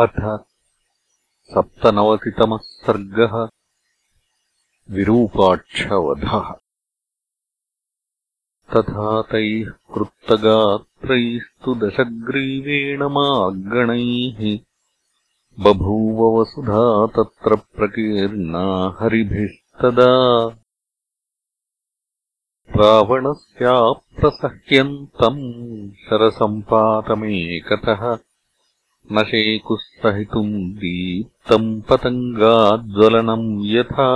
अथ सप्तनवतितमः सर्गः विरूपाक्षवधः। तथा तैः कृत्तगात्रैस्तु दशग्रीवेण मार्गणैः बभूव वसुधा तत्र प्रकीर्णा हरिभिस्तदा। रावणस्याप्रसह्यन्तम् शरसम्पातमेकतः न शेकुः सहितुम् दीप्तम् पतङ्गाज्ज्वलनम् यथा।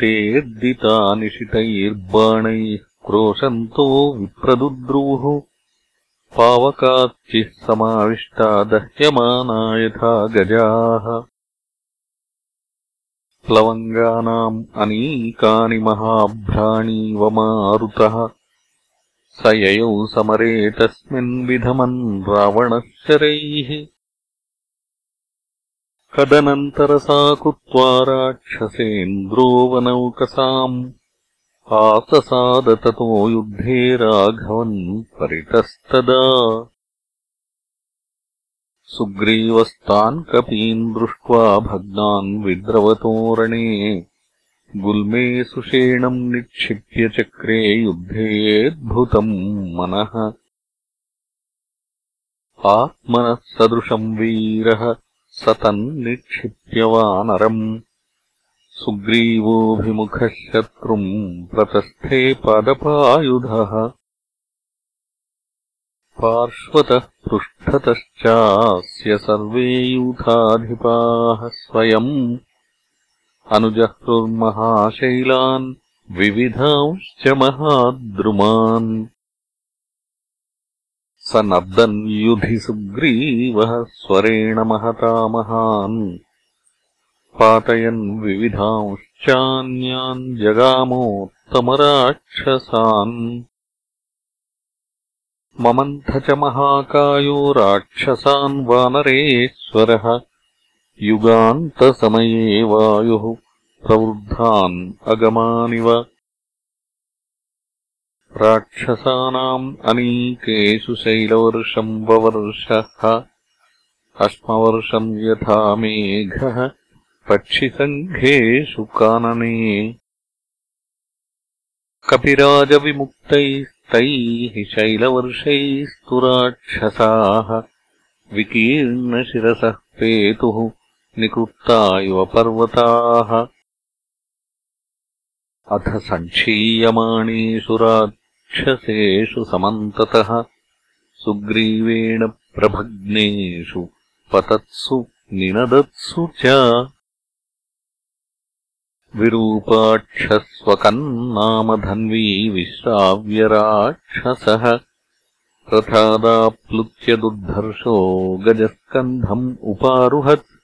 तेऽर्दिता निशितैर्बाणैः क्रोशन्तो विप्रदुद्रुः पावकाच्चिः समाविष्टा दह्यमाना यथा गजाः। प्लवङ्गानाम् अनीकानि महाभ्राणीव मारुतः स ययौ समरे तस्मिन्विधमन् रावणशरैः कदनन्तरसा कृत्वा राक्षसेन्द्रोवनौकसाम् आससादततो युद्धे राघवन् परितस्तदा। सुग्रीवस्तान् कपीन् दृष्ट्वा भग्नान् विद्रवतोरणे गुल्मे सुषेणम् निक्षिप्य चक्रे युद्धेऽद्भुतम् मनः। आत्मनः सदृशम् वीरः स तन्निक्षिप्य वानरम्। सुग्रीवोऽभिमुखः शत्रुम् प्रतस्थे पादपायुधः। पार्श्वतः पृष्ठतश्चास्य सर्वे यूथाधिपाः स्वयम् अनुजह्रुर्महाशैलान् विविधांश्च महाद्रुमान्। स नर्दन् युधि सुग्रीवः स्वरेण महता महान्। पातयन् विविधांश्चान्यान् जगामोत्तमराक्षसान्। ममन्थ च महाकायो राक्षसान् वानरेश्वरः युगान्तसमये वायुः प्रवृद्धान् अगमानिव। राक्षसानाम् अनीकेषु शैलवर्षम् ववर्षः। अश्मवर्षम् यथा मेघः पक्षिसङ्घेषु कानने। कपिराजविमुक्तैस्तैः शैलवर्षैस्तु राक्षसाः। विकीर्णशिरसः पेतुः निकृत्ता इव पर्वताः। अथ सङ्क्षीयमाणेषु राक्षसेषु समन्ततः। सुग्रीवेण प्रभग्नेषु पतत्सु निनदत्सु च। विरूपाक्षस्वकन्नामधन्वी विश्राव्यराक्षसः। रथादाप्लुत्य दुर्धर्षो गजस्कन्धम् उपारुहत्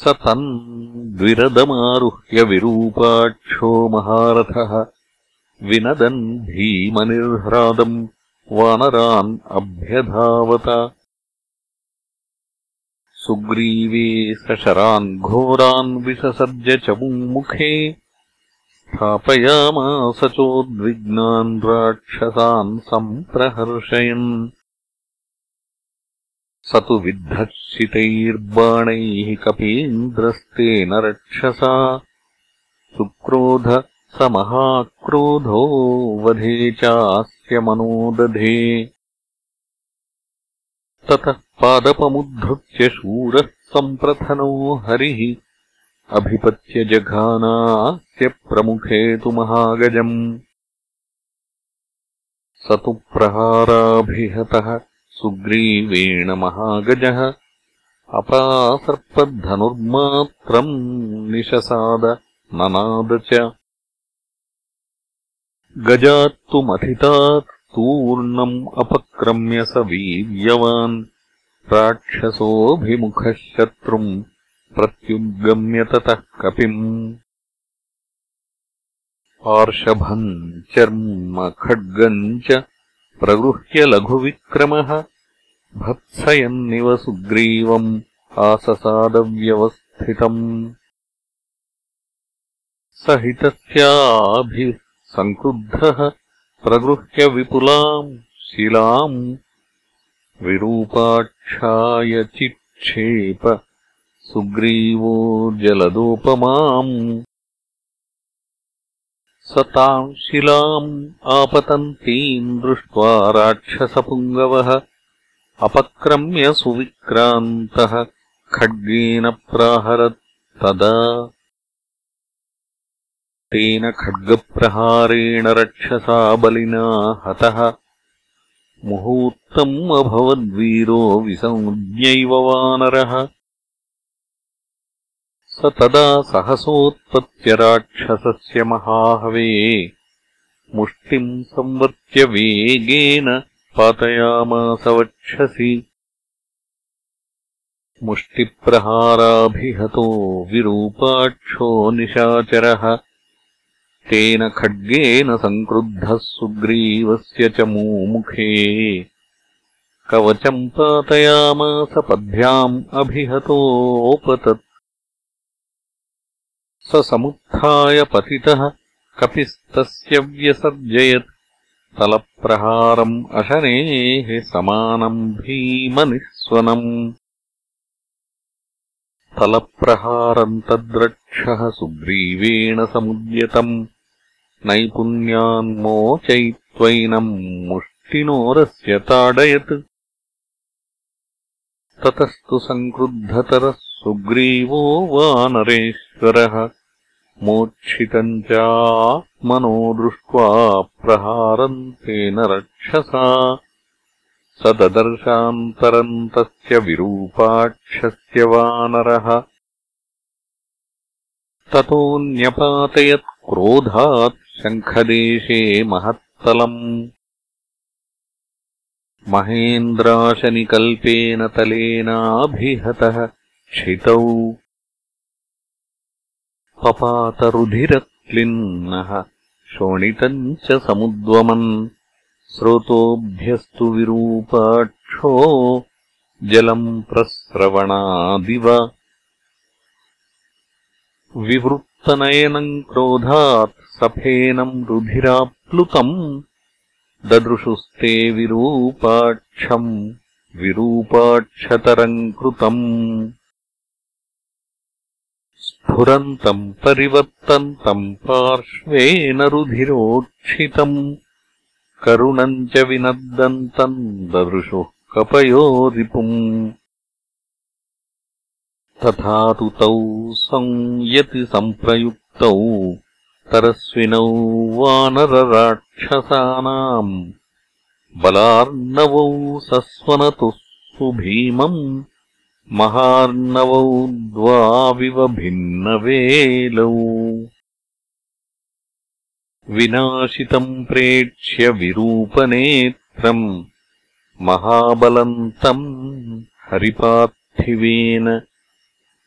स तम् द्विरदमारुह्य विरूपाक्षो महारथः। विनदन् भीमनिर्ह्रादम् वानरान् अभ्यधावत। सुग्रीवे सशरान् घोरान् विससर्ज चमुमुखे स्थापयामास चोद्विग्नान् राक्षसान् सम्प्रहर्षयन् स तु विद्धर्षितैर्बाणैः कपीन्द्रस्तेन रक्षसा। सुक्रोध स महाक्रोधो वधे चास्य मनोदधे ततः पादपमुद्धृत्य शूरः सम्प्रथनो हरिः। अभिपत्य जघानास्य प्रमुखे तु महागजम्। स तु प्रहाराभिहतः सुग्रीवेण महागजः। अपासर्पद्धनुर्मात्रम् निशसाद ननाद च। गजात्तु मथितात् तूर्णम् अपक्रम्य स वीर्यवान्। राक्षसोऽभिमुखः शत्रुम् प्रत्युद्गम्य ततः कपिम्। आर्षभम् चर्म खड्गम् च प्रगृह्य लघुविक्रमः। भत्सयन्निव सुग्रीवम् आससादव्यवस्थितम्। स हितस्याभिः सङ्क्रुद्धः प्रगृह्य विपुलाम् शिलाम् विरूपाक्षाय चिक्षेप सुग्रीवो जलदोपमाम् स ताम् शिलाम् आपतन्तीम् दृष्ट्वा राक्षसपुङ्गवः अपक्रम्य सुविक्रान्तः खड्गेन प्राहरत्तदा तेन खड्गप्रहारेण रक्षसा बलिना हतः। मुहूर्तम् अभवद्वीरो विसञ्ज्ञैव वानरः स तदा सहसोत्पत्य राक्षसस्य महाहवे मुष्टिम् संवर्त्य वेगेन पातयामास वक्षसि। मुष्टिप्रहाराभिहतो विरूपाक्षो निशाचरः। तेन खड्गेन सङ्क्रुद्धः सुग्रीवस्य च मूमुखे। कवचम् पातयामास पद्भ्याम् अभिहतोऽपतत् स समुत्थाय पतितः कपिस्तस्य व्यसर्जयत्। तलप्रहारम् अशनेः समानम् भीमनिःस्वनम्। तलप्रहारम् तद्रक्षः सुग्रीवेण समुद्यतम्। नैपुण्यान्मोचयित्वैनम् मुष्टिनोरस्य ताडयत्। ततस्तु सङ्क्रुद्धतरः सुग्रीवो वानरेश्वरः मोक्षितम् चात्मनो दृष्ट्वा प्रहारम् तेन रक्षसा स ददर्शान्तरम् तस्य विरूपाक्षस्य वानरः ततोऽन्यपातयत् क्रोधात् शङ्खदेशे महत्तलम्। महेन्द्राशनिकल्पेन तलेनाभिहतः क्षितौ पपातरुधिरक्लिन्नः शोणितम् च समुद्वमन् स्रोतोभ्यस्तु विरूपाक्षो जलम् प्रस्रवणादिव। विवृत्तनयनम् क्रोधात् सफेनम् रुधिराप्लुतम् ददृशुस्ते विरूपाक्षम् विरूपाक्षतरम् कृतम् स्फुरन्तम् परिवर्तन्तम् पार्श्वेन रुधिरोक्षितम् करुणम् च विनर्दन्तम् ददृशुः कपयो रिपुम् तथा तु तौ संयति सम्प्रयुक्तौ तरस्विनौ वानरराक्षसानाम्। बलार्णवौ सस्वनतुः सुभीमम् महार्णवौ द्वाविव भिन्नवेलौ। विनाशितम् प्रेक्ष्य विरूपनेत्रम् महाबलम् तम् हरिपार्थिवेन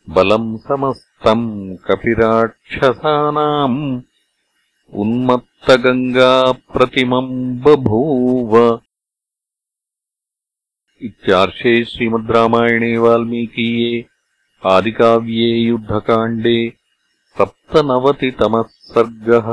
बलम् समस्तम् कपिराक्षसानाम् उन्मत्तगङ्गाप्रतिमम् बभूव इत्यार्षे श्रीमद् रामायणे वाल्मीकीये आदिकाव्ये युद्धकाण्डे सप्तनवतितमः सर्गः